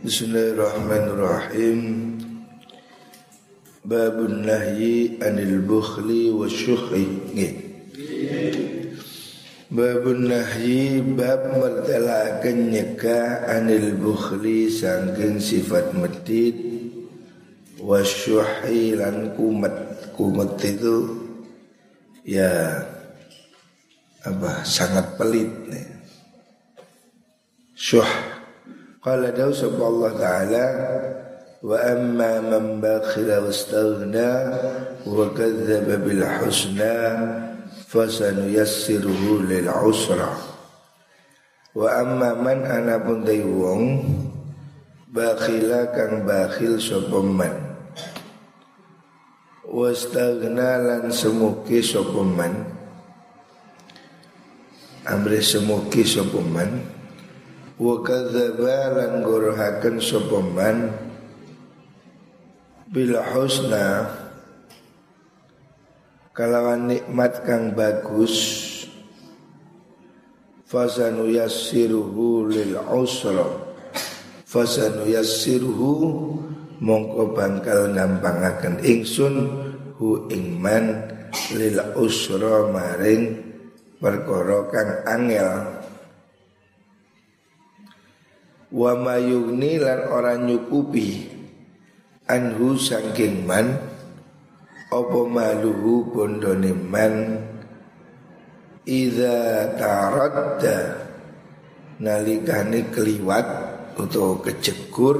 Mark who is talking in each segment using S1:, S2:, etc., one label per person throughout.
S1: Bismillahirrahmanirrahim. Babun nahyi anil bukhli wa syuhi Babun nahyi bab mertelakan nyeka anil bukhli sangking sifat medit wa syuhi lan kumat kumat itu ya apa sangat pelit nih. Syuh Qala daw Allah taala wa amma man bakhila wastaghna wa kadzdzaba bil husna fasanuyassiruhu lil usra wa amma man ana pun wong bakhila kang bakhil sapa man wastaghna lan semuki sapa man amri semuki sapa man wa kadzdzaba lan gorohaken sapa man? Bil husna. Kalawan nikmat kang bagus. Fasanu yassiruhu lil usra. Fasanu yassiruhu mongko bangkal nampangaken ingsun hu ingman lil usra maring perkara kang angel wa mayugni lan ora nyukupi anhu sangking man apa maluhu bondone man? Iza taradda nalikane keliwat utawa kejegur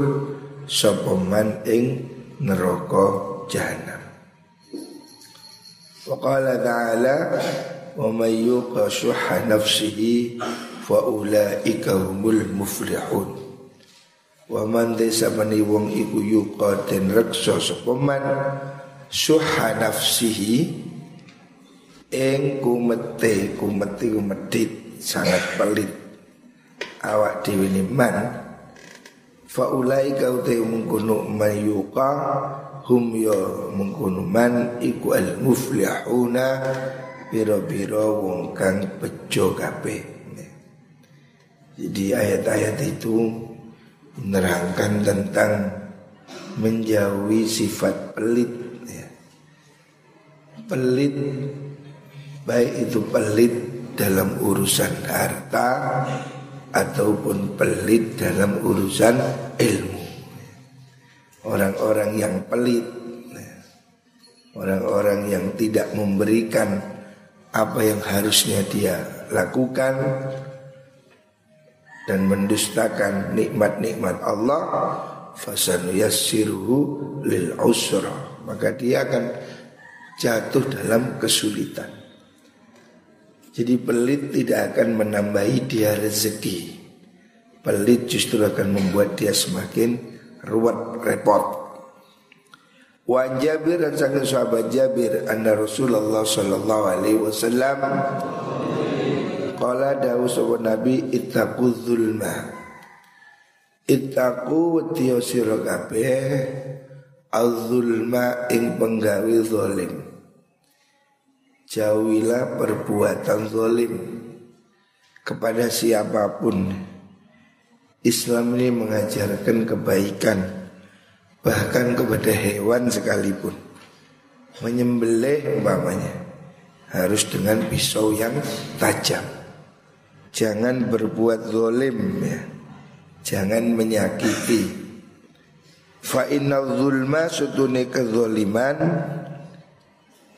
S1: sapa man ing neraka jahanam Wa qala ta'ala wa may yuqa nafsihi fa ulaika humul muflihun. Wa man desa mani wong iku yuqa den reksa sapa man suha nafsihi ing kumete kumeti kumedit sangat pelit. Awak dhewe ni man fa ulaika uta mungkono mayuqa hum ya mungkono man iku al muflihuna biro-biro wong kang bejo kabeh jadi ayat-ayat itu menerangkan tentang menjauhi sifat pelit ya. Pelit baik itu pelit dalam urusan harta ataupun pelit dalam urusan ilmu. Orang-orang yang pelit, ya. orang-orang yang tidak memberikan apa yang harusnya dia lakukan dan mendustakan nikmat-nikmat Allah fasanu yassiruhu lil usra. Maka dia akan jatuh dalam kesulitan. Jadi pelit tidak akan menambahi dia rezeki. Pelit justru akan membuat dia semakin ruwet repot. Wan Jabir dan sang sahabat Jabir anna Rasulullah sallallahu alaihi wasallam Qala dawu sapa Nabi ittaqu zulma. Ittaqu wetiyo sira kabeh az-zulma ing penggawe zalim. Jauhilah perbuatan zalim kepada siapa pun. Islam ini mengajarkan kebaikan bahkan kepada hewan sekalipun. Menyembelih umpamanya harus dengan pisau yang tajam. Jangan berbuat zolim ya. Jangan menyakiti. Fa inna zulma sutune kezoliman.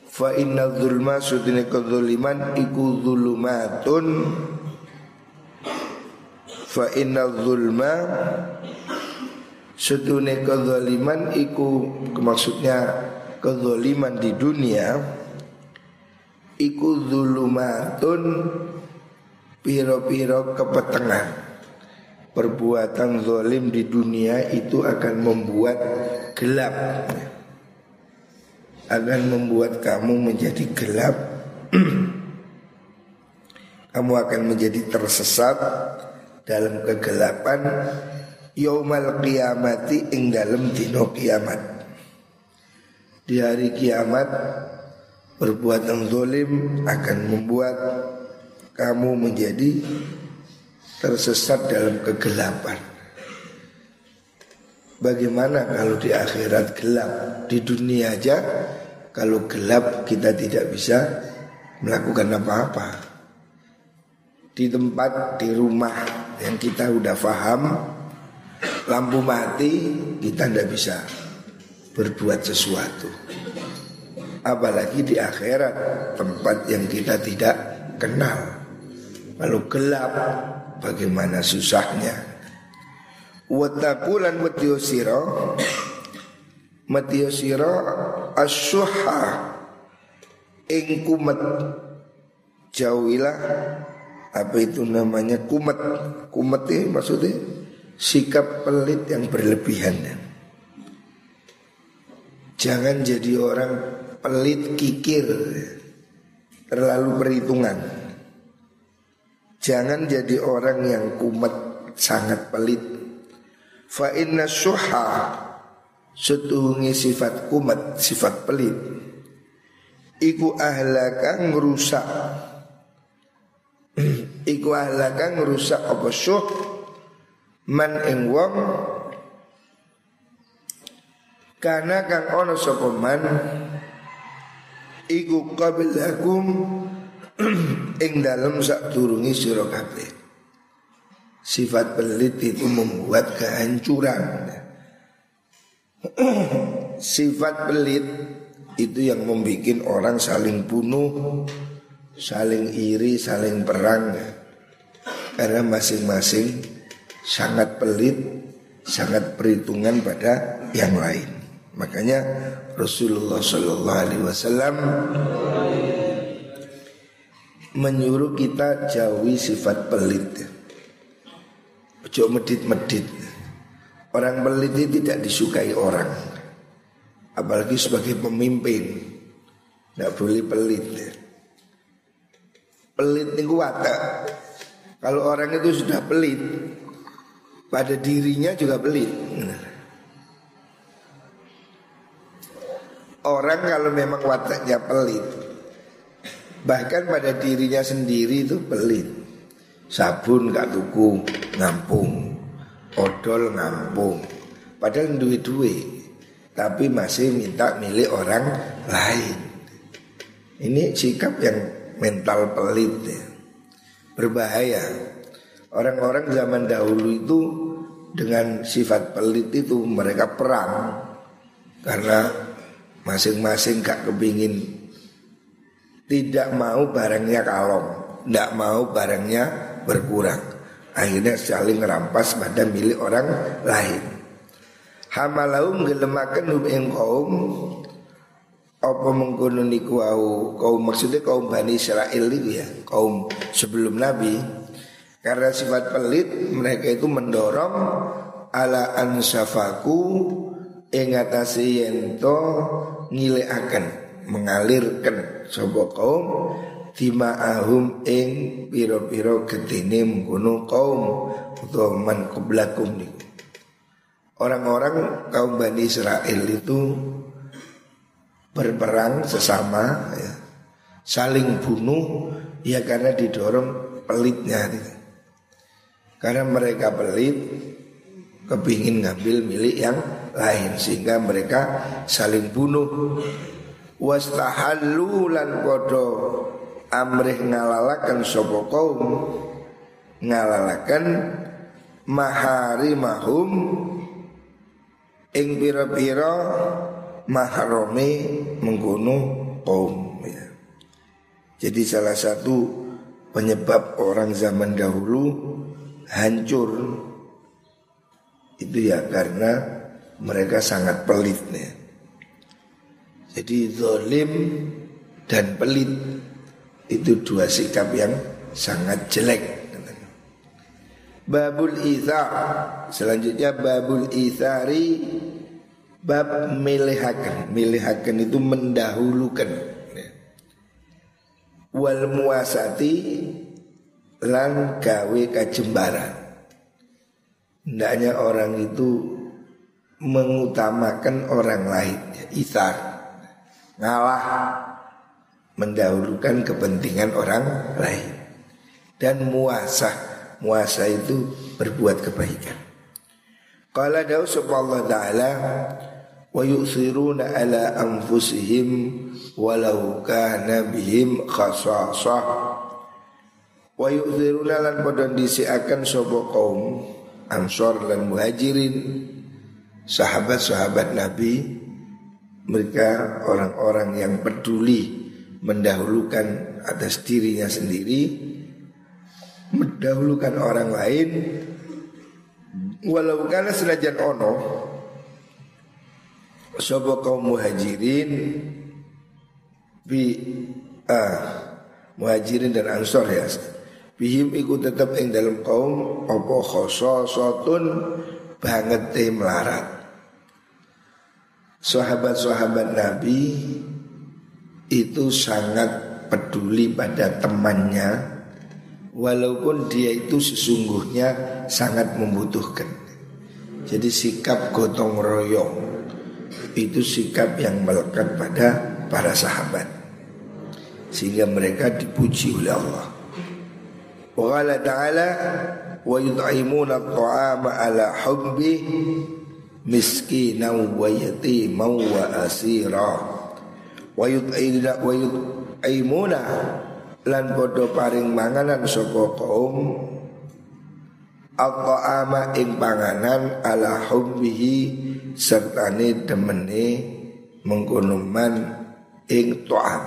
S1: Fa inna zulma sutune kezoliman Iku zulumatun. Fa inna zulma Sutune kezoliman Iku maksudnya Kezoliman di dunia Iku zulumatun piro-piro kepetengan. Perbuatan zolim di dunia itu akan membuat gelap. Akan membuat kamu menjadi gelap. Kamu akan menjadi tersesat dalam kegelapan yaumal kiamati ing dalam dino kiamat. Di hari kiamat perbuatan zolim akan membuat kamu menjadi tersesat dalam kegelapan. Bagaimana kalau di akhirat gelap? Di dunia aja Kalau gelap kita tidak bisa Melakukan apa-apa. Di tempat, di rumah Yang kita udah paham Lampu mati Kita tidak bisa Berbuat sesuatu. Apalagi di akhirat Tempat yang kita tidak kenal Kalau gelap Bagaimana susahnya? Watakulan watiyo siro Matiyo siro Asyuha Ing kumat. Jauhilah Apa itu namanya? Kumat. Kumat ini maksudnya Sikap pelit yang berlebihan. Jangan jadi orang pelit kikir Terlalu perhitungan Jangan jadi orang yang kumat Sangat pelit. Fa inna syuha Setuhungi sifat kumat Sifat pelit. Iku ahlaka ngerusak. Iku ahlaka ngerusak apa syuh? Man ing wong Karena kang ono sapa man? Iku qabilakum ing dalem sak turungi sira kabeh. Sifat pelit itu membuat kehancuran. Sifat pelit itu yang membuat orang saling bunuh Saling iri, saling perang. Karena masing-masing sangat pelit Sangat perhitungan pada yang lain. Makanya Rasulullah Shallallahu Alaihi Wasallam menyuruh kita jauhi sifat pelit. Ojo medit-medit. Orang pelit tidak disukai orang. Apalagi sebagai pemimpin. Tidak boleh pelit. Pelit ini watak. Kalau orang itu sudah pelit Pada dirinya juga pelit. Orang kalau memang wataknya pelit Bahkan pada dirinya sendiri itu pelit. Sabun gak tuku ngampung. Odol ngampung. Padahal duit-duit Tapi masih minta milik orang lain. Ini sikap yang mental pelit ya. Berbahaya. Orang-orang zaman dahulu itu Dengan sifat pelit itu mereka perang. Karena masing-masing gak kepingin Tidak mau barangnya kalong Tidak mau barangnya berkurang. Akhirnya saling merampas pada milik orang lain. Hamalaum gelemakan hum ing kaum apa mengkono niku au kaum maksudnya kaum Bani Israel itu ya kaum sebelum Nabi karena sifat pelit mereka itu mendorong ala ansafaku ing atase yento akan mengalirkan sobo kaum ahum ing piro-piro getine mengkono kaum utawa man qablakum. Orang-orang kaum Bani Israel itu berperang sesama ya. Saling bunuh ya karena didorong pelitnya gitu. Karena mereka pelit kepingin ngambil milik yang lain sehingga mereka saling bunuh wastahallu lan podo amrih ngalalakan sopo kaum ngalalakan mahari mahum ing pira-pira mahrome mengguno kaum ya. Jadi salah satu penyebab orang zaman dahulu hancur itu ya karena mereka sangat pelit ya. Jadi zalim dan pelit itu dua sikap yang sangat jelek. Babul ithar. Selanjutnya babul ithari Bab milihakan Milihakan itu mendahulukan. Wal muasati Lan gawe kajembaran. Hendaknya orang itu Mengutamakan orang lain. Ithar Ngalah mendahulukan kepentingan orang lain. Dan muasa muasa itu berbuat kebaikan. Qala dawu Allah taala wa yu'thiruna ala anfusihim walau kana bihim khasasah. Wa yu'thiruna lan padha disiakan sapa kaum Ansor dan Muhajirin sahabat-sahabat Nabi mereka orang-orang yang peduli mendahulukan atas dirinya sendiri mendahulukan orang lain. Walau karena senajan ono Sopo kaum muhajirin Bi ah, Muhajirin dan ansor ya. Bihim ikut tetap ing dalam kaum Opo khososotun Banget melarat Sahabat-sahabat Nabi Itu sangat peduli pada temannya. Walaupun dia itu sesungguhnya sangat membutuhkan. Jadi sikap gotong royong itu sikap yang melekat pada para sahabat. Sehingga mereka dipuji oleh Allah. Wa ta'ala wa yut'imuna at-ta'ama ala hubbi miskinan wa yatiman wa asira wa yut'imuna wa yut'imuna lan podo paring manganan sapa kaum Al-ta'ama ing panganan ala hubbihi sertane demene mengkonoman ing ta'am.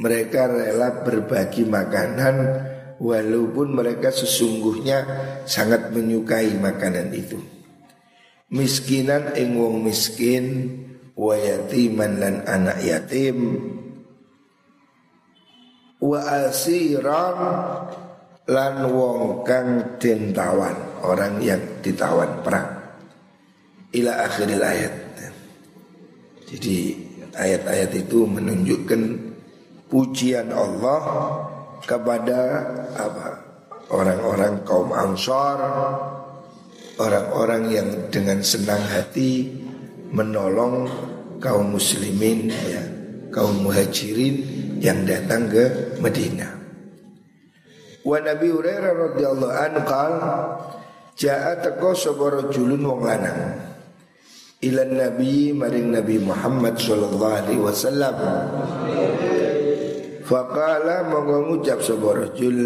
S1: Mereka rela berbagi makanan walaupun mereka sesungguhnya sangat menyukai makanan itu. Miskinan ing wong miskin wa yatiman lan anak yatim. Wa asiran lan wong kang den tawan orang yang ditawan perang. Ila akhiril ayat. Jadi ayat-ayat itu menunjukkan pujian Allah kepada apa? Orang-orang kaum Ansar orang-orang yang dengan senang hati menolong kaum muslimin ya kaum muhajirin yang datang ke Madinah. Wa Nabi Hurairah radhiyallahu anhu qal Ja'a teko sapa rajulun wong lanang Ilan Nabi maring Nabi Muhammad sallallahu alaihi wasallam. Faqala monggo ngucap sapa rajul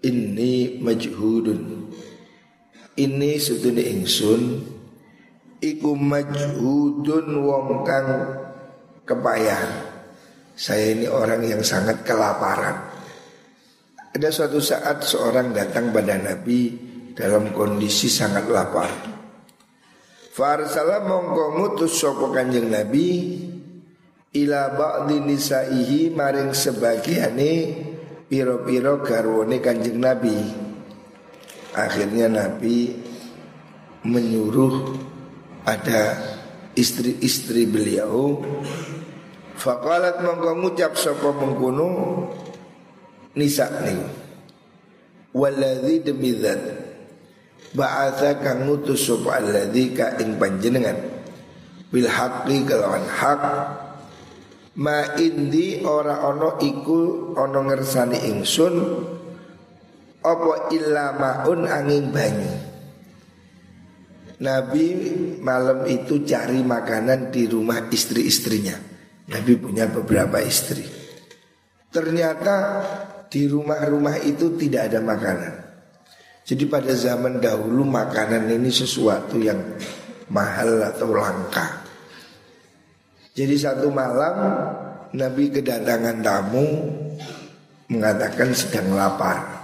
S1: inni majhudun Ini sedune ingsun iku majhudun wong kang kepayahan Saya ini orang yang sangat kelaparan ada suatu saat seorang datang pada Nabi dalam kondisi sangat lapar. Farsala mongko ngutus sapa Kanjeng Nabi ila ba'di nisaihi maring sebagiane piro-piro garwane Kanjeng Nabi. Akhirnya Nabi menyuruh ada istri-istri beliau. Fakalat mongko ngucap sapa mengkono nisa niku waladhi demi zat. Ba'atha kang ngutus sapa alladzi ing panjenengan. Bil haqqi kelawan hak. Ma indi ora ono iku ono ngersani ingsun apa illa angin banyu Nabi malam itu cari makanan di rumah istri-istrinya Nabi punya beberapa istri Ternyata di rumah-rumah itu tidak ada makanan. Jadi pada zaman dahulu makanan ini sesuatu yang mahal atau langka. Jadi satu malam Nabi kedatangan tamu mengatakan sedang lapar.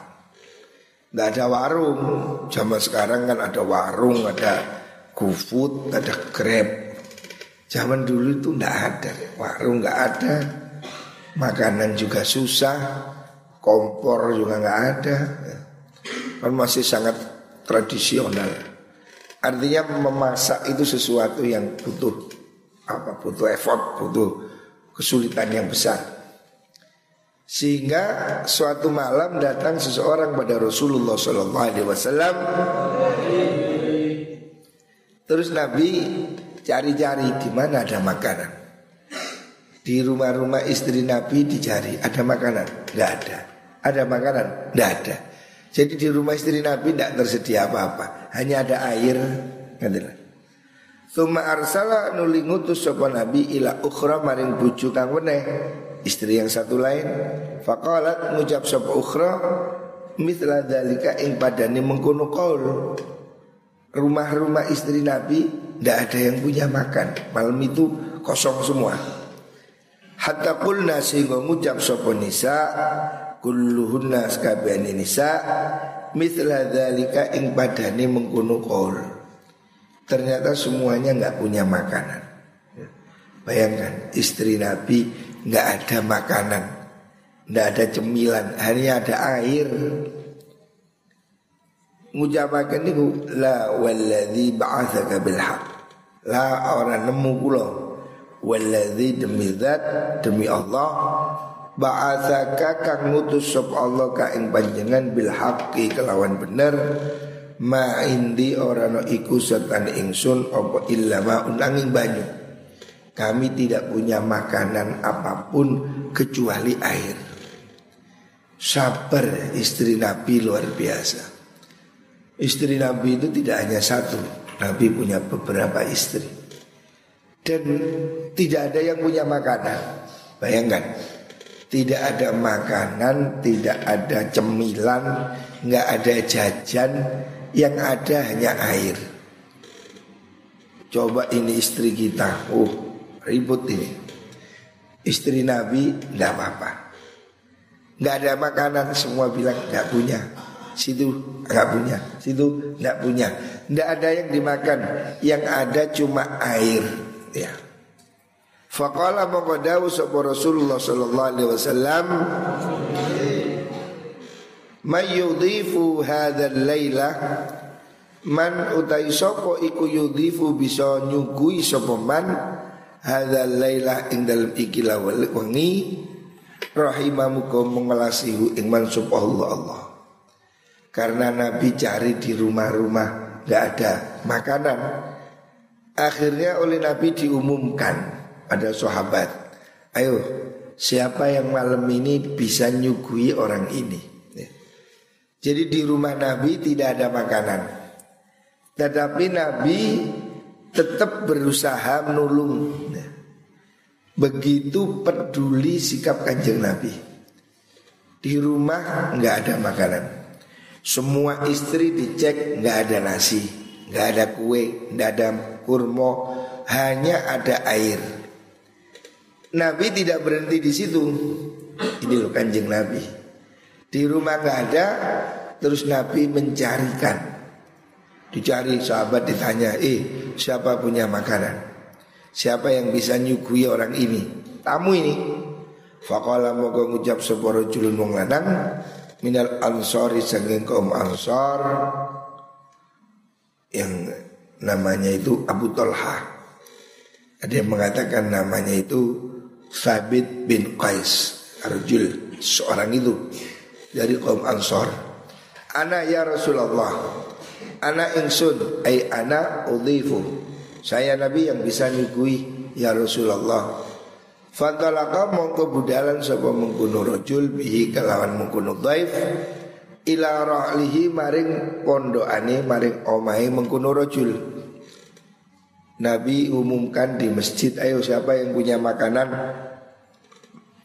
S1: Tidak ada warung. Zaman sekarang kan ada warung, ada GoFood, ada Grab. Zaman dulu itu tidak ada, warung nggak ada, makanan juga susah kompor juga nggak ada, kan masih sangat tradisional. Artinya memasak itu sesuatu yang butuh apa? Butuh effort, butuh kesulitan yang besar. Sehingga suatu malam datang seseorang pada Rasulullah Sallallahu Alaihi Wasallam. Terus Nabi cari-cari di mana ada makanan. Di rumah-rumah istri Nabi dicari ada makanan, nggak ada. Ada makanan? Tidak ada. Jadi di rumah istri Nabi tidak tersedia apa-apa, hanya ada air. Ngadilah. Tuma arsala nuli ngutus sapa Nabi ila ukhra maring bucu kang weneh istri yang satu lain. Faqalat ngucap sapa ukhra mithla dalika ing padane mengkono qaul. Rumah-rumah istri Nabi tidak ada yang punya makan. Malam itu kosong semua. Hatta qulna sehingga ngucap sapa nisa kulluhunna sakabehane nisa mithla dzalika ing padane mengkono qaul. Ternyata semuanya nggak punya makanan. Bayangkan istri Nabi nggak ada makanan, nggak ada cemilan, hanya ada air. Ngucapaken niku la walladzi ba'atsaka bil haq. La orang nemu kula. Walladzi demi zat demi Allah ba'atsaka kang ngutus sop Allah ka ing panjenengan bil haqqi kelawan bener ma indi ora no iku sertane ingsun apa illa ma unanging banyu kami tidak punya makanan apa pun kecuali air. Sabar istri Nabi luar biasa. Istri Nabi itu tidak hanya satu Nabi punya beberapa istri. Dan tidak ada yang punya makanan. Bayangkan tidak ada makanan, tidak ada cemilan, nggak ada jajan, yang ada hanya air. Coba ini istri kita, oh ribut ini. Istri Nabi nggak apa-apa, nggak ada makanan, semua bilang nggak punya. Situ nggak punya, situ nggak punya, nggak ada yang dimakan, yang ada cuma air. Ya. Faqala mongko dawuh Rasulullah sallallahu alaihi wasallam May yudhifu hadzal laila man utai sapa iku yudhifu bisa nyugui sapa man hadzal laila ing dalem iki lawal wengi rahimamuka mengelasihu ing mansub Allah Allah karena Nabi cari di rumah-rumah gak ada makanan akhirnya oleh Nabi diumumkan ada sahabat. Ayo, siapa yang malam ini bisa nyugui orang ini? Ya. Jadi di rumah Nabi tidak ada makanan. Tetapi Nabi tetap berusaha menolong. Ya. Begitu peduli sikap kanjeng Nabi. Di rumah nggak ada makanan. Semua istri dicek nggak ada nasi, nggak ada kue, nggak ada kurma, hanya ada air. Nabi tidak berhenti di situ. Ini loh kanjeng Nabi. Di rumah nggak ada, terus Nabi mencarikan. Dicari sahabat ditanya, eh siapa punya makanan? Siapa yang bisa nyugui orang ini? Tamu ini. Fakola moga ngucap seporo julun wong lanang minal ansori sanging kaum ansor yang namanya itu Abu Talha. Ada yang mengatakan namanya itu Sabit bin Qais Arjul seorang itu dari kaum Ansor. Ana ya Rasulullah. Ana ingsun ay ana udhifu. Saya Nabi yang bisa nyugui ya Rasulullah. Fantalaka mongko budalan sapa mengkuno rajul bihi kelawan mengkuno dhaif ila ra'lihi maring pondokane maring omahe mengkuno rajul. Nabi umumkan di masjid, ayo siapa yang punya makanan?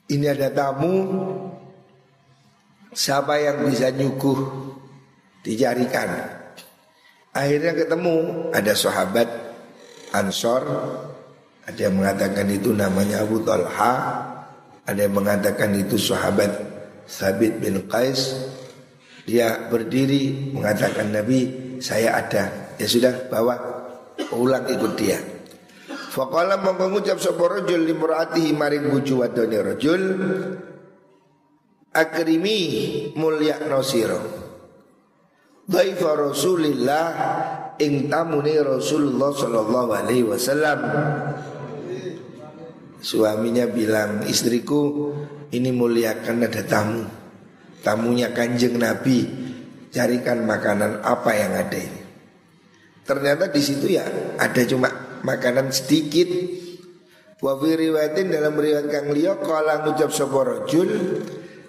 S1: Ini ada tamu, siapa yang bisa nyuguh dicarikan. Akhirnya ketemu ada sahabat Ansor, ada yang mengatakan itu namanya Abu Talha, ada yang mengatakan itu sahabat Sabit bin Qais. Dia berdiri mengatakan Nabi, saya ada. Ya sudah, bawa ulang ikut dia. Faqala mongko ngucap sapa rajul limraatihi maring bojo wadone rajul akrimi mulya nasira. Dhaifa Rasulillah ing tamune Rasulullah sallallahu alaihi wasallam. Suaminya bilang, istriku ini muliakan ada tamu. Tamunya kanjeng Nabi, carikan makanan apa yang ada ini. Ternyata di situ ya ada cuma makanan sedikit. Wa riwayatin dalam riwayat kang liya kala ngucap sapa rajul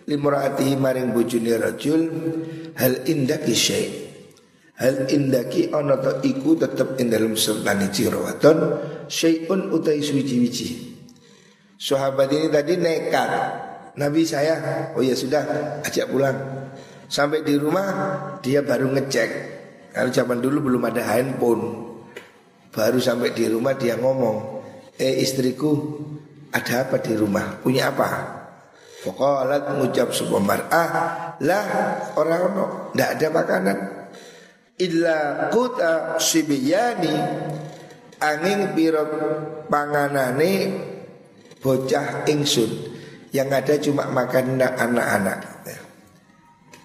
S1: limraatihi maring bojone rajul hal indaki syai. Hal indaki ana ta iku tetep ing dalem sertane cirawaton syai'un utai suci-wici sahabat ini tadi nekat. Nabi saya oh ya sudah ajak pulang. Sampai di rumah dia baru ngecek. Kalau zaman dulu belum ada handphone. Baru sampai di rumah dia ngomong eh istriku ada apa di rumah? Punya apa? Faqalat ngucap sebuah mar'ah Lah orang-orang Tidak ada makanan. Illa kuta sibiyani Angin pirot panganane Bocah ingsun. Yang ada cuma makan anak-anak.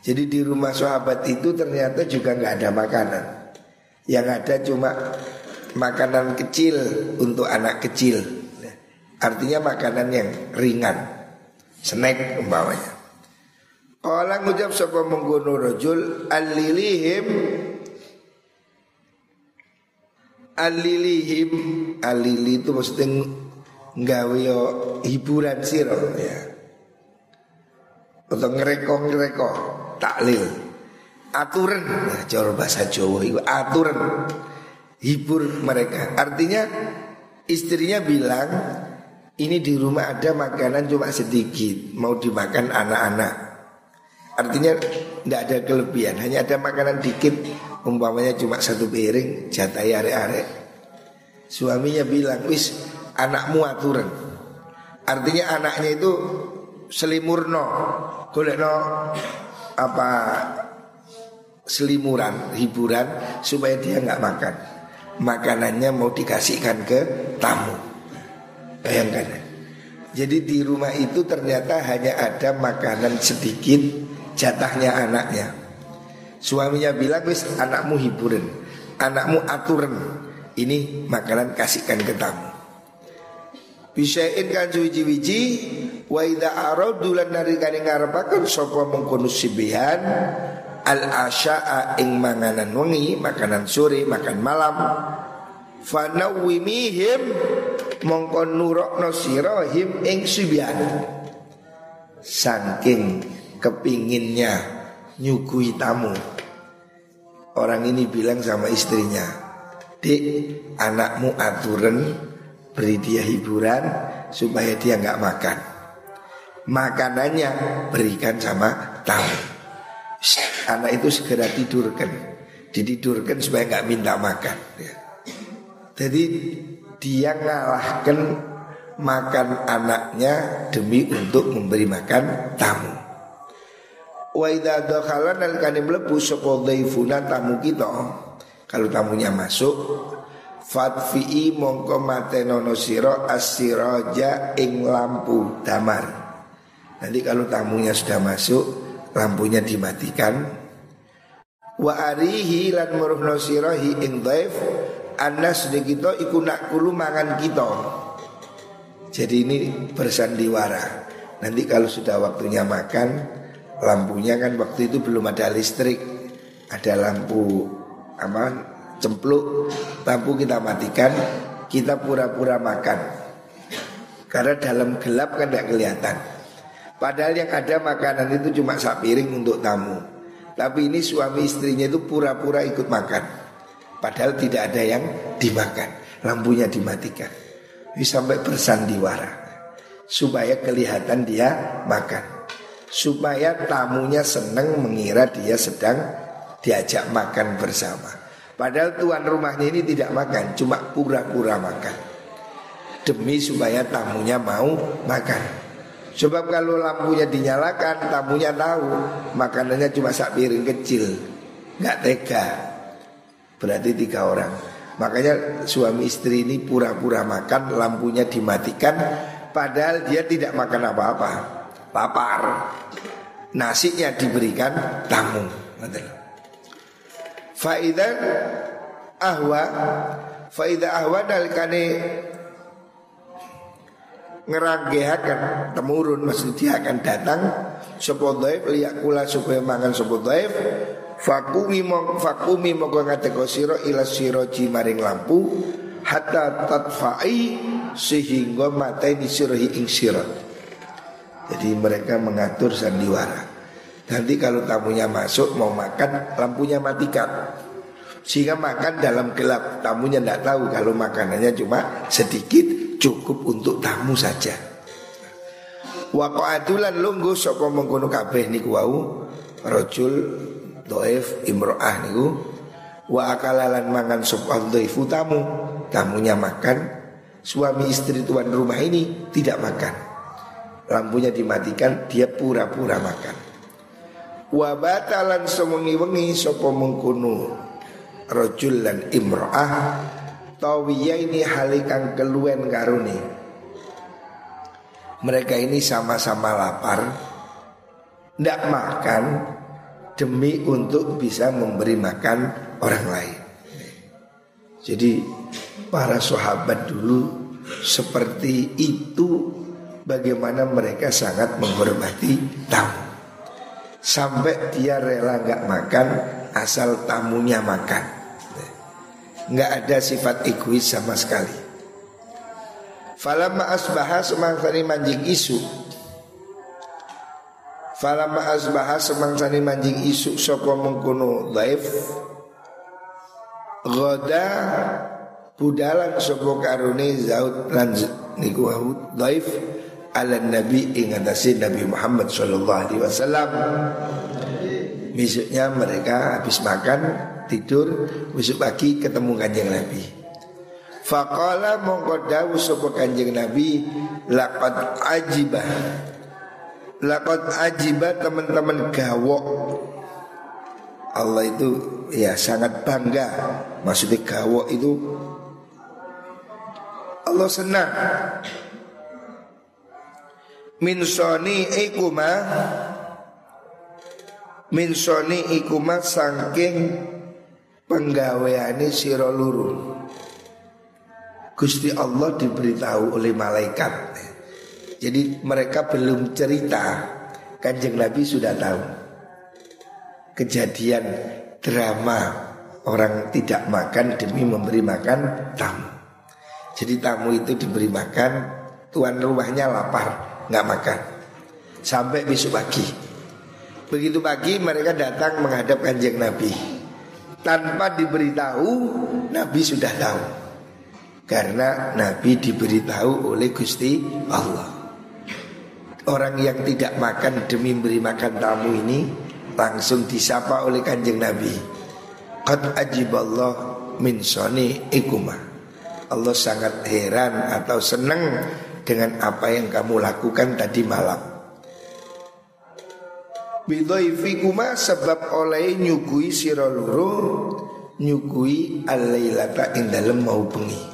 S1: Jadi di rumah sahabat itu ternyata juga nggak ada makanan. Yang ada cuma makanan kecil untuk anak kecil. Artinya makanan yang ringan. Snack umpamanya. Kala ngucap sapa mengkono rajul alilihim alilihim alili itu maksudnya nggawe hiburan sira ya. Atau ngereko-ngereko taklil. Aturan nah, cara bahasa Jawa itu aturan hibur mereka. Artinya istrinya bilang ini di rumah ada makanan cuma sedikit Mau dimakan anak-anak Artinya tidak ada kelebihan. Hanya ada makanan dikit Umpamanya cuma satu piring Jatai arek-arek. Suaminya bilang Wis anakmu aturan. Artinya anaknya itu Selimurno no Apa Selimuran Hiburan Supaya dia nggak makan. Makanannya mau dikasihkan ke tamu. Bayangkan. Jadi di rumah itu ternyata hanya ada makanan sedikit Jatahnya anaknya. Suaminya bilang wis anakmu hiburan Anakmu aturan. Ini makanan kasihkan ke tamu. Bisain kan suwiji-wiji Wa idha aradulan narikani ngarepakan Sopo mengkono sibihan Al asya'a ing manganan wengi Makanan sore, makan malam Fanawimihim mongko sira him ing subyan saking kepinginnya nyugui tamu orang ini bilang sama istrinya dik anakmu aturan beri dia hiburan supaya dia nggak makan makanannya berikan sama tamu anak itu segera tidurkan dididurkan supaya nggak minta makan ya. jadi dia ngalahkan makan anaknya demi untuk memberi makan tamu. Wa idza dakhala nalikane mlebu sapa dhaifuna tamu kita. Kalau tamunya masuk fatfi'i mongko matenono sira asiraja ing lampu damar. Nanti kalau tamunya sudah masuk lampunya dimatikan wa arihi lan muruhno sirahi ing dhaif Anas kita ikut nak kulu mangan kita Jadi ini bersandiwara Nanti kalau sudah waktunya makan Lampunya kan waktu itu belum ada listrik. Ada lampu apa cempluk. Lampu kita matikan Kita pura-pura makan. Karena dalam gelap kan tidak kelihatan. Padahal yang ada makanan itu cuma sak piring untuk tamu. Tapi ini suami istrinya itu pura-pura ikut makan. Padahal tidak ada yang dimakan. Lampunya dimatikan. Sampai bersandiwara. Supaya kelihatan dia makan Supaya tamunya senang mengira dia sedang diajak makan bersama. Padahal tuan rumahnya ini tidak makan Cuma pura-pura makan. Demi supaya tamunya mau makan. Sebab kalau lampunya dinyalakan Tamunya tahu Makanannya cuma sak piring kecil. Nggak tega. Berarti tiga orang. Makanya suami istri ini pura-pura makan Lampunya dimatikan Padahal dia tidak makan apa-apa Lapar Nasinya diberikan tamu. Faidah ahwa Faidah ahwa dalikane ngeranggehakan temurun maksudnya akan datang Sopo liak kula supaya makan sopo Fakumi mong fakumi mongko ngateko sira ila siraji maring lampu hatta tatfa'i sehingga mateni sirahi ing sira. Jadi mereka mengatur sandiwara. Nanti kalau tamunya masuk mau makan lampunya matikan. Sehingga makan dalam gelap. Tamunya tidak tahu kalau makanannya cuma sedikit cukup untuk tamu saja. Wa qa'adulan lunggu sapa mengkono kabeh niku wau? Rajul dhaif imro'ah niku. Wa akalalan mangan sapa dhaifu tamu. Tamunya makan. Suami istri tuan rumah ini tidak makan lampunya dimatikan dia pura-pura makan. Wa batalan sewengi-wengi sapa mengkono rajul lan imro'ah tawiya ini halikang keluen karuni mereka ini sama-sama lapar Tidak makan Demi untuk bisa memberi makan orang lain. Jadi para sahabat dulu Seperti itu Bagaimana mereka sangat menghormati tamu. Sampai dia rela nggak makan Asal tamunya makan. Nggak ada sifat egois sama sekali. Falamma asbaha semangsani manjing isu. Falamma asbaha semangsani manjing isu Sopo mengkuno daif Goda Budalan sopo karuni Zaud lan niku daif Ala nabi ingatasi Nabi Muhammad Sallallahu alaihi wasallam Besoknya mereka habis makan Tidur Besok pagi ketemu kanjeng Nabi Faqala mongko dawu sapa Kanjeng Nabi laqad ajibah. Laqad ajibah teman-teman gawok. Allah itu ya sangat bangga. Maksudnya gawok itu Allah senang. Min soni ikuma Min soni ikuma sangking penggaweane sira luru. Gusti Allah diberitahu oleh malaikat. Jadi mereka belum cerita, kanjeng Nabi sudah tahu kejadian drama orang tidak makan demi memberi makan tamu. Jadi tamu itu diberi makan, tuan rumahnya lapar, nggak makan. Sampai besok pagi. Begitu pagi mereka datang menghadap kanjeng Nabi. Tanpa diberitahu, Nabi sudah tahu. Karena Nabi diberitahu oleh Gusti Allah. Orang yang tidak makan demi beri makan tamu ini Langsung disapa oleh kanjeng Nabi. Qad ajiballah min soni ikuma Allah sangat heran atau senang Dengan apa yang kamu lakukan tadi malam. Bidhaifikuma sebab oleh nyugui siroluru Nyugui alailata ing dalem mau bengi.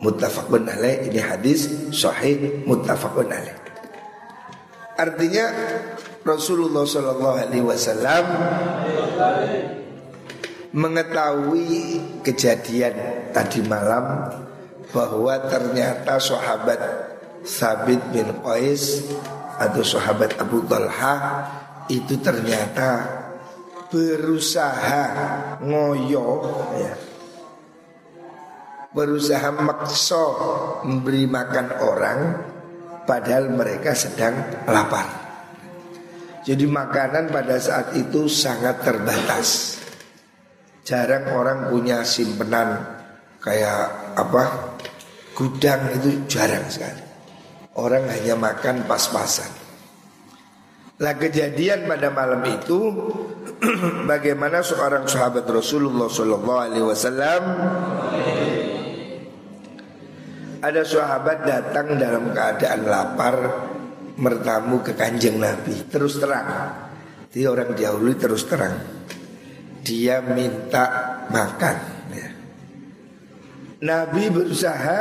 S1: Muttafaqun alaih ini hadis sahih muttafaqun alaih. Artinya Rasulullah Shallallahu Alaihi Wasallam mengetahui kejadian tadi malam bahwa ternyata sahabat Sabit bin Qais atau sahabat Abu Talha itu ternyata berusaha ngoyo ya, berusaha makso memberi makan orang padahal mereka sedang lapar. Jadi makanan pada saat itu sangat terbatas. Jarang orang punya simpenan kayak apa gudang itu jarang sekali. Orang hanya makan pas-pasan. Lah kejadian pada malam itu bagaimana seorang sahabat Rasulullah Shallallahu Alaihi Wasallam ada sahabat datang dalam keadaan lapar Mertamu ke kanjeng Nabi Terus terang Dia orang dahulu terus terang Dia minta makan. Nabi berusaha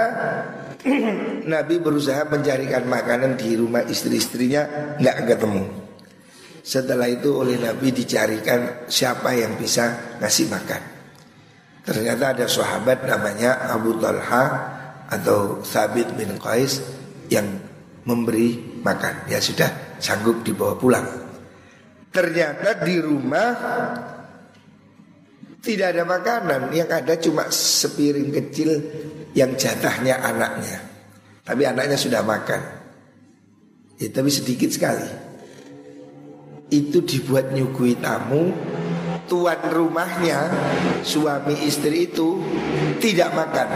S1: Nabi berusaha mencarikan makanan di rumah istri-istrinya nggak ketemu. Setelah itu oleh Nabi dicarikan siapa yang bisa ngasih makan. Ternyata ada sahabat namanya Abu Talha atau Sabit bin Qais yang memberi makan. Ya sudah sanggup dibawa pulang. Ternyata di rumah tidak ada makanan, yang ada cuma sepiring kecil yang jatahnya anaknya. Tapi anaknya sudah makan. Ya, tapi sedikit sekali. itu dibuat nyugui tamu tuan rumahnya suami istri itu tidak makan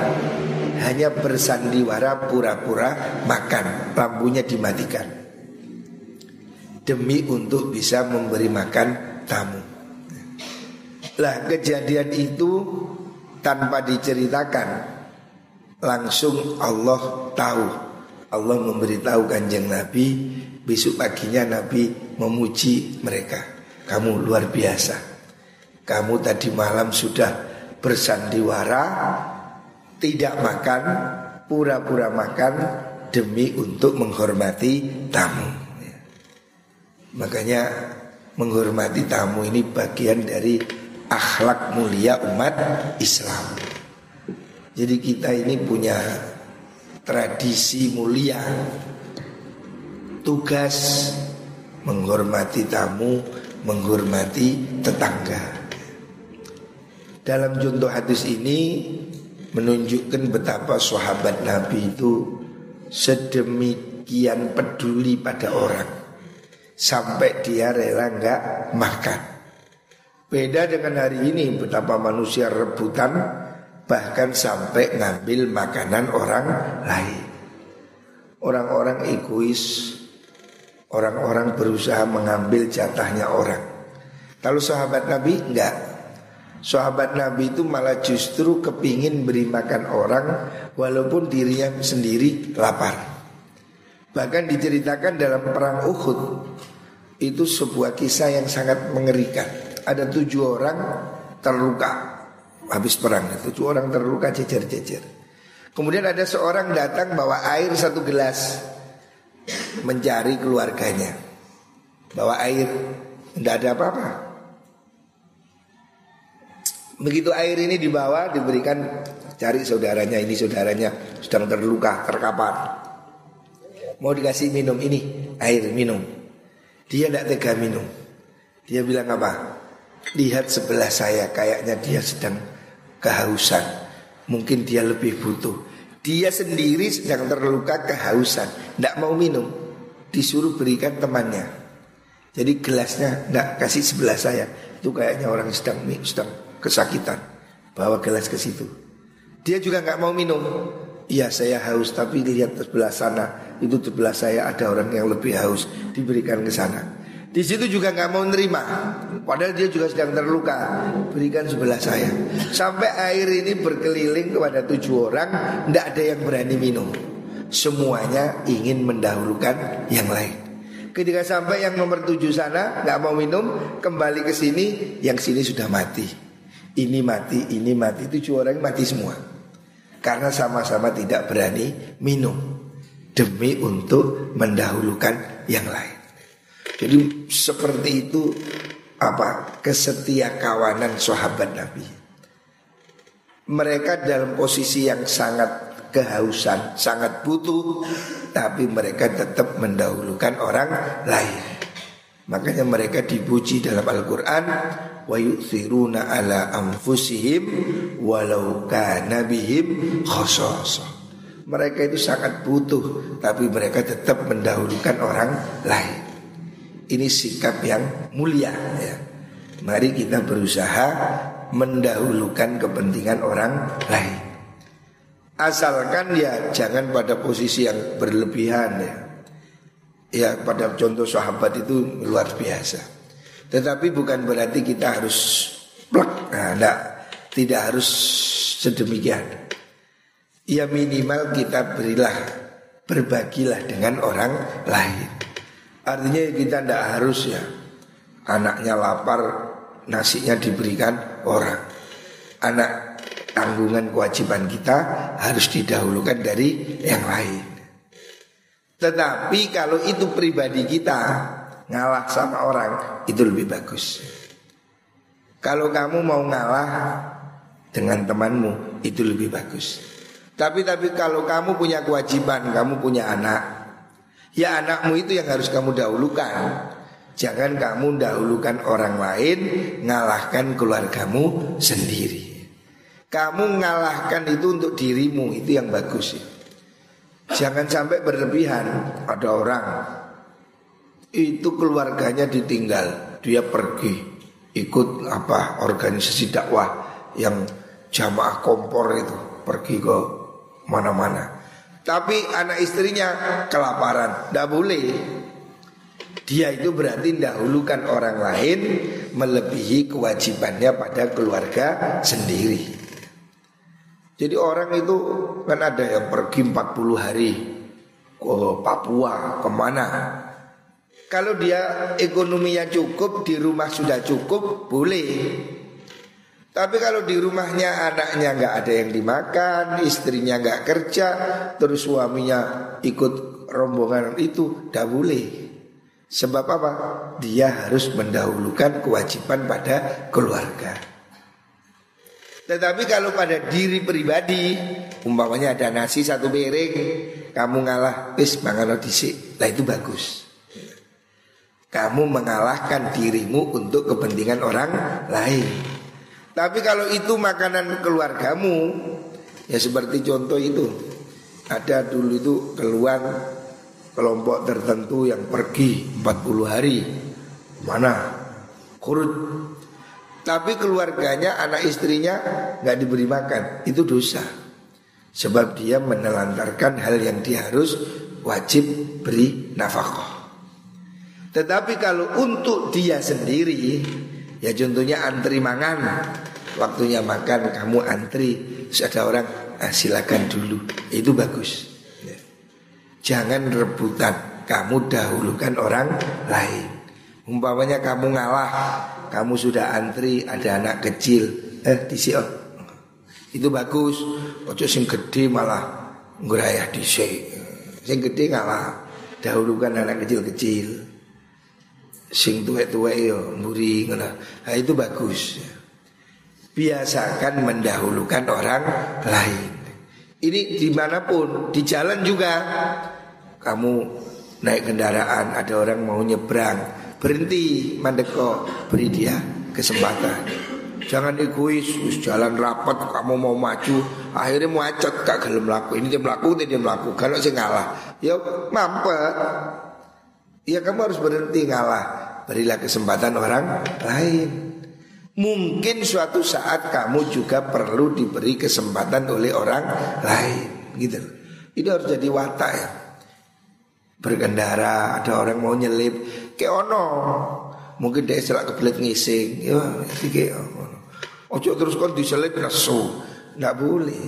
S1: hanya bersandiwara pura-pura makan lampunya dimatikan demi untuk bisa memberi makan tamu lah kejadian itu tanpa diceritakan langsung Allah tahu. Allah memberitahu kanjeng Nabi Besok paginya Nabi memuji mereka. Kamu luar biasa. Kamu tadi malam sudah bersandiwara Tidak makan Pura-pura makan Demi untuk menghormati tamu. Makanya menghormati tamu ini bagian dari akhlak mulia umat Islam Jadi kita ini punya tradisi mulia tugas menghormati tamu, menghormati tetangga. Dalam contoh hadis ini menunjukkan betapa sahabat Nabi itu sedemikian peduli pada orang sampai dia rela nggak makan. Beda dengan hari ini betapa manusia rebutan bahkan sampai ngambil makanan orang lain. Orang-orang egois Orang-orang berusaha mengambil jatahnya orang. Kalau sahabat Nabi enggak. Sahabat Nabi itu malah justru kepingin beri makan orang walaupun dirinya sendiri lapar. Bahkan diceritakan dalam perang Uhud itu sebuah kisah yang sangat mengerikan. Ada tujuh orang terluka habis perang. Tujuh orang terluka jejer-jejer. Kemudian ada seorang datang bawa air satu gelas mencari keluarganya. Bawa air, tidak ada apa-apa. Begitu air ini dibawa, diberikan cari saudaranya, ini saudaranya sedang terluka, terkapar. Mau dikasih minum ini, air minum. Dia tidak tega minum. Dia bilang apa? Lihat sebelah saya, kayaknya dia sedang kehausan. Mungkin dia lebih butuh. Dia sendiri sedang terluka kehausan, tidak mau minum, disuruh berikan temannya. Jadi gelasnya tidak kasih sebelah saya, itu kayaknya orang sedang sedang kesakitan, bawa gelas ke situ. Dia juga nggak mau minum. Iya saya haus, tapi lihat sebelah sana, itu sebelah saya ada orang yang lebih haus, diberikan ke sana. Di situ juga nggak mau nerima, padahal dia juga sedang terluka. Berikan sebelah saya. Sampai air ini berkeliling kepada tujuh orang, tidak ada yang berani minum. Semuanya ingin mendahulukan yang lain. Ketika sampai yang nomor tujuh sana nggak mau minum, kembali ke sini, yang sini sudah mati. Ini mati, ini mati, tujuh orang mati semua. Karena sama-sama tidak berani minum demi untuk mendahulukan yang lain. Jadi seperti itu apa kesetia kawanan sahabat Nabi. Mereka dalam posisi yang sangat kehausan, sangat butuh, tapi mereka tetap mendahulukan orang lain. Makanya mereka dipuji dalam Al-Qur'an wa yu'thiruna ala anfusihim walau kana bihim Mereka itu sangat butuh tapi mereka tetap mendahulukan orang lain. Ini sikap yang mulia ya. Mari kita berusaha mendahulukan kepentingan orang lain. Asalkan ya jangan pada posisi yang berlebihan ya. Ya pada contoh sahabat itu luar biasa. Tetapi bukan berarti kita harus plek. Nah, enggak, tidak harus sedemikian. Ya minimal kita berilah berbagilah dengan orang lain. Artinya kita tidak harus ya. Anaknya lapar Nasinya diberikan orang. Anak tanggungan kewajiban kita Harus didahulukan dari yang lain. Tetapi kalau itu pribadi kita Ngalah sama orang Itu lebih bagus. Kalau kamu mau ngalah Dengan temanmu Itu lebih bagus. Tapi tapi kalau kamu punya kewajiban Kamu punya anak Ya anakmu itu yang harus kamu dahulukan Jangan kamu dahulukan orang lain Ngalahkan keluargamu sendiri Kamu ngalahkan itu untuk dirimu Itu yang bagus ya. Jangan sampai berlebihan Ada orang Itu keluarganya ditinggal, dia pergi ikut apa organisasi dakwah yang jamaah kompor itu pergi ke mana-mana. Tapi anak istrinya kelaparan, tidak boleh. Dia itu berarti dahulukan orang lain melebihi kewajibannya pada keluarga sendiri. Jadi orang itu kan ada yang pergi 40 hari ke Papua, ke mana. Kalau dia ekonominya cukup, di rumah sudah cukup, boleh. Tapi kalau di rumahnya anaknya nggak ada yang dimakan, istrinya nggak kerja, terus suaminya ikut rombongan itu, tidak boleh. Sebab apa? Dia harus mendahulukan kewajiban pada keluarga. Tetapi kalau pada diri pribadi, umpamanya ada nasi satu piring, kamu ngalah, wis mangan disik, lah itu bagus. Kamu mengalahkan dirimu untuk kepentingan orang lain. Tapi kalau itu makanan keluargamu Ya seperti contoh itu. Ada dulu itu keluar kelompok tertentu yang pergi 40 hari. Mana? Kurut Tapi keluarganya, anak istrinya nggak diberi makan. Itu dosa. Sebab dia menelantarkan hal yang dia harus wajib beri nafkah. Tetapi kalau untuk dia sendiri Ya contohnya antri mangan. Waktunya makan kamu antri. Terus ada orang ah, silakan dulu. Itu bagus. Ya. Jangan rebutan. Kamu dahulukan orang lain. Umpamanya kamu ngalah Kamu sudah antri Ada anak kecil. Eh disi oh. Itu bagus. Ojo sing gede malah Ngerayah disi Sing gede ngalah Dahulukan anak kecil-kecil sing tuwek-tuwek yo mburi ngono. Nah, itu bagus. Biasakan mendahulukan orang lain. Ini di mana pun, di jalan juga kamu naik kendaraan, ada orang mau nyebrang, berhenti mandeko, beri dia kesempatan. Jangan egois, jalan rapat, kamu mau maju, akhirnya macet, gak gelem laku. Ini dia melaku, ini dia melaku. Kalau saya ngalah, ya mampet. Ya kamu harus berhenti ngalah. Berilah kesempatan orang lain. Mungkin suatu saat kamu juga perlu diberi kesempatan oleh orang lain. Gitu Ini harus jadi watak ya. Berkendara Ada orang mau nyelip. Kayak ono. Mungkin dia selak kebelet ngising. Ya Ojo terus kon diselip nesu. Nggak boleh.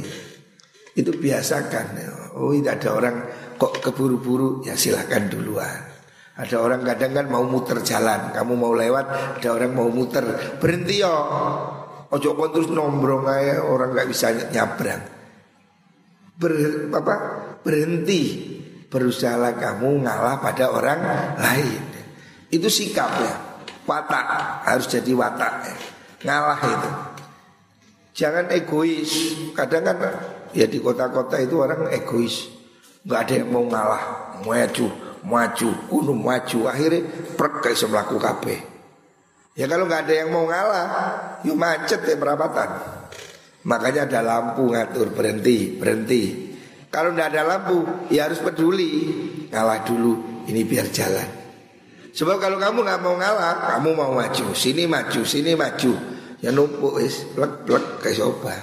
S1: Itu biasakan Oh tidak ada orang kok keburu-buru. Ya silahkan duluan ada orang kadang kan mau muter jalan, kamu mau lewat, ada orang mau muter, berhenti yo. Ojo kon terus nombrong aja orang nggak bisa nyabrang. Ber, apa? Berhenti. Berusaha kamu ngalah pada orang lain. Itu sikapnya. Watak harus jadi watak. Ngalah itu. Jangan egois. Kadang kan ya di kota-kota itu orang egois. Gak ada yang mau ngalah, maju maju, kuno maju, akhirnya prek kayak semelaku kape. Ya kalau nggak ada yang mau ngalah, yuk macet ya perapatan. Makanya ada lampu ngatur berhenti, berhenti. Kalau nggak ada lampu, ya harus peduli, ngalah dulu, ini biar jalan. Sebab kalau kamu nggak mau ngalah, kamu mau maju, sini maju, sini maju, ya numpuk is, plek plek kayak.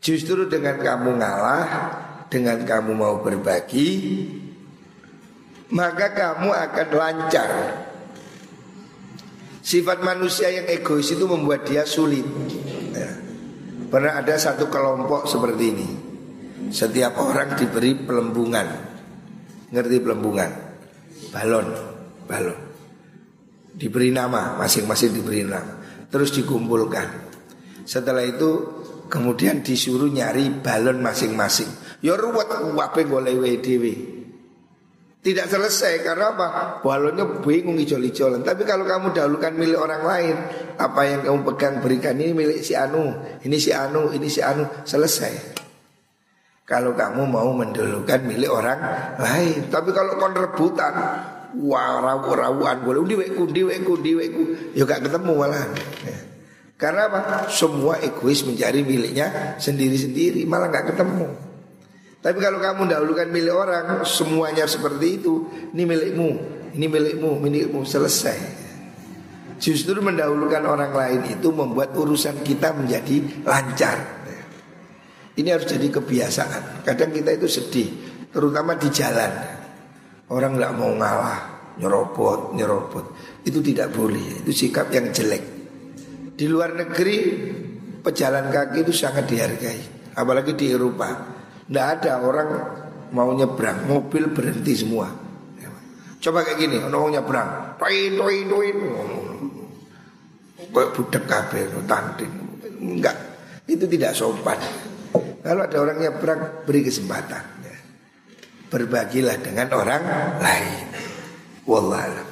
S1: Justru dengan kamu ngalah, dengan kamu mau berbagi, maka kamu akan lancar. Sifat manusia yang egois itu membuat dia sulit. Ya. Pernah ada satu kelompok seperti ini. Setiap orang diberi pelembungan. Ngerti pelembungan? Balon, balon. Diberi nama, masing-masing diberi nama. Terus dikumpulkan. Setelah itu kemudian disuruh nyari balon masing-masing. Ya ruwet wape golek dhewe. Tidak selesai karena apa? Balonnya bingung ijol-ijolan. Tapi kalau kamu dahulukan milik orang lain, apa yang kamu pegang berikan ini milik si Anu, ini si Anu, ini si Anu, selesai. Kalau kamu mau mendahulukan milik orang lain, tapi kalau kon rebutan, wah rawu-rawuan boleh undi weku, undi weku, undi weku, ya gak ketemu malah. Ya. Karena apa? Semua egois mencari miliknya sendiri-sendiri, malah gak ketemu. Tapi kalau kamu dahulukan milik orang Semuanya seperti itu Ini milikmu Ini milikmu, milikmu selesai. Justru mendahulukan orang lain itu membuat urusan kita menjadi lancar. Ini harus jadi kebiasaan. Kadang kita itu sedih, terutama di jalan. Orang nggak mau ngalah, nyerobot, nyerobot. Itu tidak boleh. Itu sikap yang jelek. Di luar negeri pejalan kaki itu sangat dihargai, apalagi di Eropa. Tidak ada orang mau nyebrang, mobil berhenti semua. Coba kayak gini, orang nyebrang, toin toin toin, kayak budak kabel, tanding, enggak, itu tidak sopan. Kalau ada orang nyebrang, beri kesempatan. Berbagilah dengan orang lain. Wallahualam.